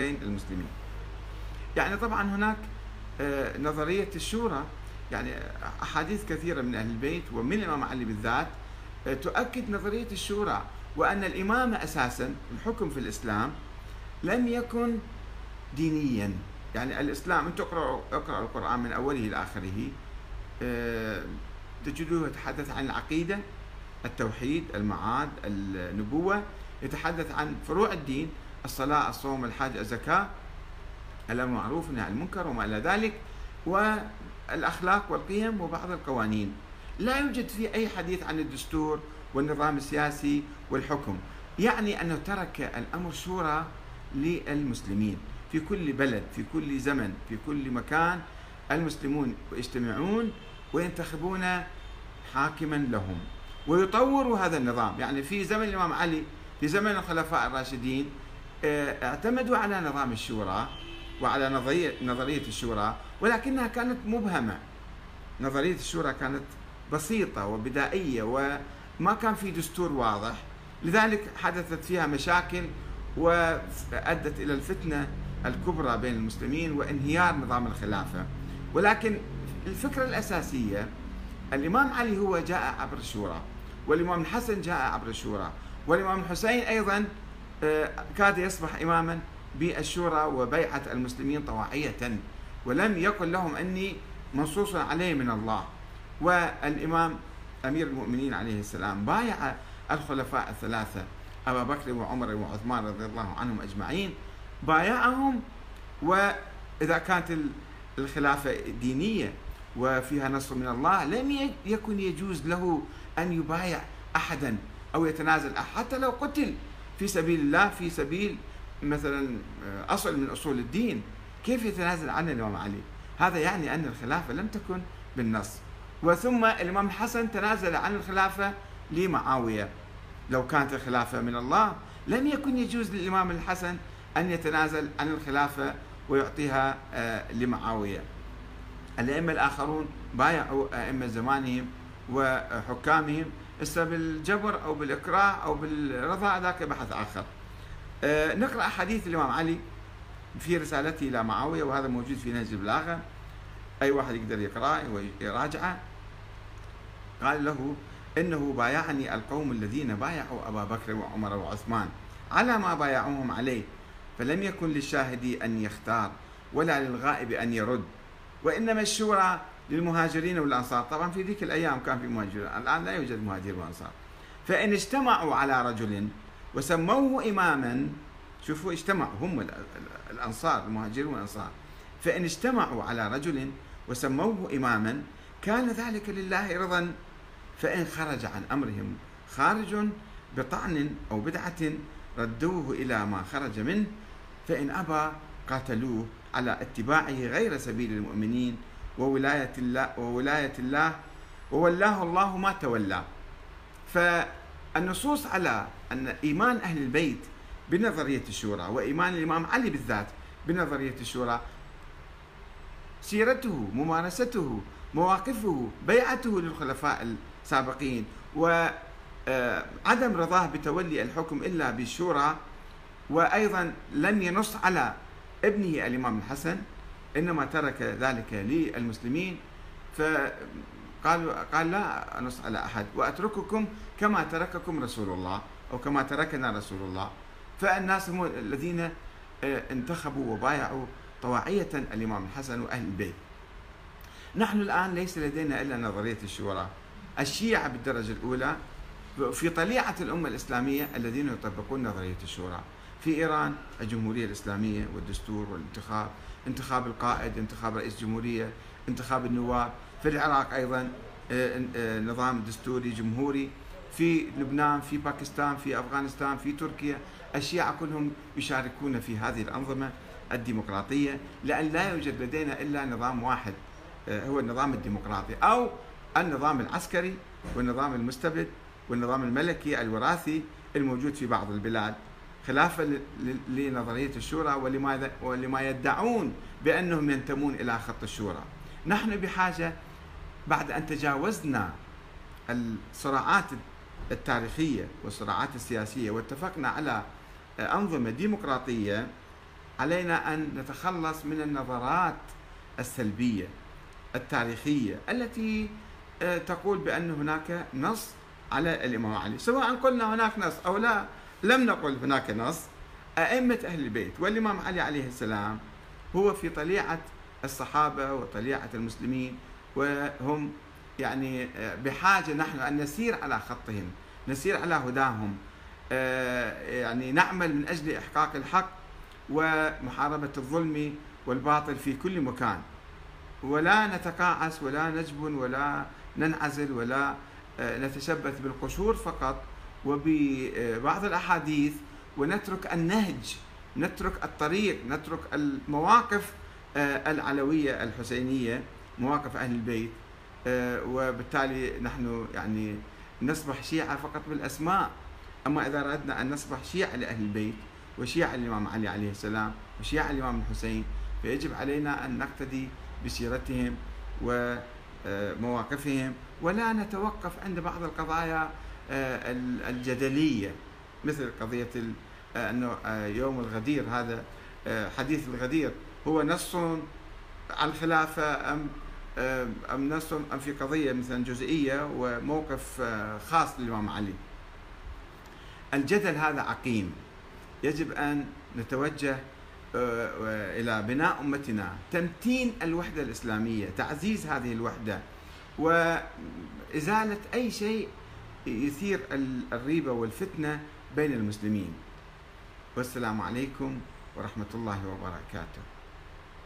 بين المسلمين. يعني طبعا هناك آه، نظرية الشورى يعني أحاديث كثيرة من أهل البيت ومن الإمام علي بالذات آه، تؤكد نظرية الشورى وأن الإمامة أساسا الحكم في الإسلام لم يكن دينيا. يعني الإسلام أنت اقرأ اقرأ القرآن من أوله إلى آخره آه، تجدوه يتحدث عن العقيدة التوحيد المعاد النبوة يتحدث عن فروع الدين. الصلاة الصوم الحج الزكاة الأمر معروف والنهي عن المنكر وما إلى ذلك والأخلاق والقيم وبعض القوانين. لا يوجد فيه أي حديث عن الدستور والنظام السياسي والحكم. يعني أنه ترك الأمر شورى للمسلمين. في كل بلد في كل زمن في كل مكان المسلمون يجتمعون وينتخبون حاكما لهم. ويطوروا هذا النظام. يعني في زمن الإمام علي في زمن الخلفاء الراشدين اعتمدوا على نظام الشورى وعلى نظرية, نظرية الشورى ولكنها كانت مبهمة. نظرية الشورى كانت بسيطة وبدائية وما كان في دستور واضح. لذلك حدثت فيها مشاكل وأدت إلى الفتنة الكبرى بين المسلمين وانهيار نظام الخلافة. ولكن الفكرة الأساسية الإمام علي هو جاء عبر الشورى والإمام الحسن جاء عبر الشورى والإمام الحسين أيضا آه، كاد يصبح إماما بالشورى وبيعة المسلمين طواعية ولم يقل لهم أني منصوص عليه من الله. والإمام أمير المؤمنين عليه السلام بايع الخلفاء الثلاثة أبا بكر وعمر وعثمان رضي الله عنهم أجمعين بايعهم. وإذا كانت الخلافة دينية وفيها نصر من الله لم يكن يجوز له أن يبايع أحدا أو يتنازل حتى لو قتل. في سبيل الله في سبيل مثلا آه، أصل من أصول الدين. كيف يتنازل عنه الإمام علي؟ هذا يعني أن الخلافة لم تكن بالنص. وثم الإمام الحسن تنازل عن الخلافة لمعاوية. لو كانت الخلافة من الله لم يكن يجوز للإمام الحسن أن يتنازل عن الخلافة ويعطيها آه، لمعاوية. الأئمة الآخرون بايعوا أئمة زمانهم وحكامهم هسه بالجبر أو بالاكراه أو بالرضا ذاك بحث آخر. أه نقرأ حديث الإمام علي في رسالته إلى معاوية وهذا موجود في نهج البلاغة أي واحد يقدر يقرأه ويراجعه. قال له إنه بايعني القوم الذين بايعوا أبا بكر وعمر وعثمان على ما بايعوهم عليه فلم يكن للشاهد أن يختار ولا للغائب أن يرد وإنما الشورى للمهاجرين والأنصار. طبعا في ذيك الأيام كان في مهاجرين الآن لا يوجد مهاجرين وأنصار. فإن اجتمعوا على رجل وسموه إماما شوفوا اجتمعوا هم الأنصار المهاجرين والأنصار. فإن اجتمعوا على رجل وسموه إماما كان ذلك لله رضا. فإن خرج عن أمرهم خارج بطعن أو بدعة ردوه إلى ما خرج منه. فإن أبى قاتلوه على اتباعه غير سبيل المؤمنين. وولاية الله وولاية الله وولاه الله ما تولى. فالنصوص على أن إيمان أهل البيت بنظرية الشورى وإيمان الإمام علي بالذات بنظرية الشورى سيرته ممارسته مواقفه بيعته للخلفاء السابقين وعدم آه، رضاه بتولي الحكم إلا بالشورى وأيضا لم ينص على ابنه الإمام الحسن إنما ترك ذلك للمسلمين فقال قال لا أنص على أحد وأترككم كما ترككم رسول الله أو كما تركنا رسول الله. فالناس هم الذين آه، انتخبوا وبايعوا طواعية الإمام الحسن وأهل البيت. نحن الآن ليس لدينا إلا نظرية الشورى. الشيعة بالدرجة الأولى في طليعة الأمة الإسلامية الذين يطبقون نظرية الشورى. في إيران الجمهورية الإسلامية والدستور والانتخاب انتخاب القائد انتخاب رئيس جمهورية انتخاب النواب. في العراق أيضا آه، آه، نظام دستوري جمهوري. في لبنان في باكستان في أفغانستان في تركيا الشيعة كلهم يشاركون في هذه الأنظمة الديمقراطية. لأن لا يوجد لدينا إلا نظام واحد آه، هو النظام الديمقراطي أو النظام العسكري والنظام المستبد والنظام الملكي الوراثي الموجود في بعض البلاد. خلافا لنظرية الشورى ولماذا ولما يدعون بأنهم ينتمون إلى خط الشورى. نحن بحاجة بعد أن تجاوزنا الصراعات التاريخية والصراعات السياسية واتفقنا على أنظمة ديمقراطية علينا أن نتخلص من النظرات السلبية التاريخية التي آه، تقول بأن هناك نص على الإمام علي سواء قلنا هناك نص أو لا لم نقل هناك نص. أئمة أهل البيت والإمام علي عليه السلام هو في طليعة الصحابة وطليعة المسلمين وهم يعني آه، بحاجة نحن أن نسير على خطهم نسير على هداهم آه، يعني نعمل من أجل إحقاق الحق ومحاربة الظلم والباطل في كل مكان. ولا نتقاعس ولا نجبن ولا ننعزل ولا آه، نتشبث بالقشور فقط وببعض الأحاديث ونترك النهج نترك الطريق نترك المواقف آه، العلوية الحسينية مواقف أهل البيت آه، وبالتالي نحن يعني نصبح شيعة فقط بالأسماء. أما إذا أردنا أن نصبح شيعة لأهل البيت وشيعة الإمام علي عليه السلام وشيعة الإمام الحسين فيجب علينا أن نقتدي بسيرتهم ومواقفهم ولا نتوقف عند بعض القضايا آه، الجدلية مثل قضية آه، أنه آه، يوم الغدير هذا حديث الغدير. هو نص على الخلافة أم أم نص أم في قضية مثلا جزئية وموقف خاص للإمام علي. الجدل هذا عقيم. يجب أن نتوجه إلى بناء أمتنا تمتين الوحدة الإسلامية تعزيز هذه الوحدة وإزالة أي شيء يثير الريبة والفتنة بين المسلمين. والسلام عليكم ورحمة الله وبركاته.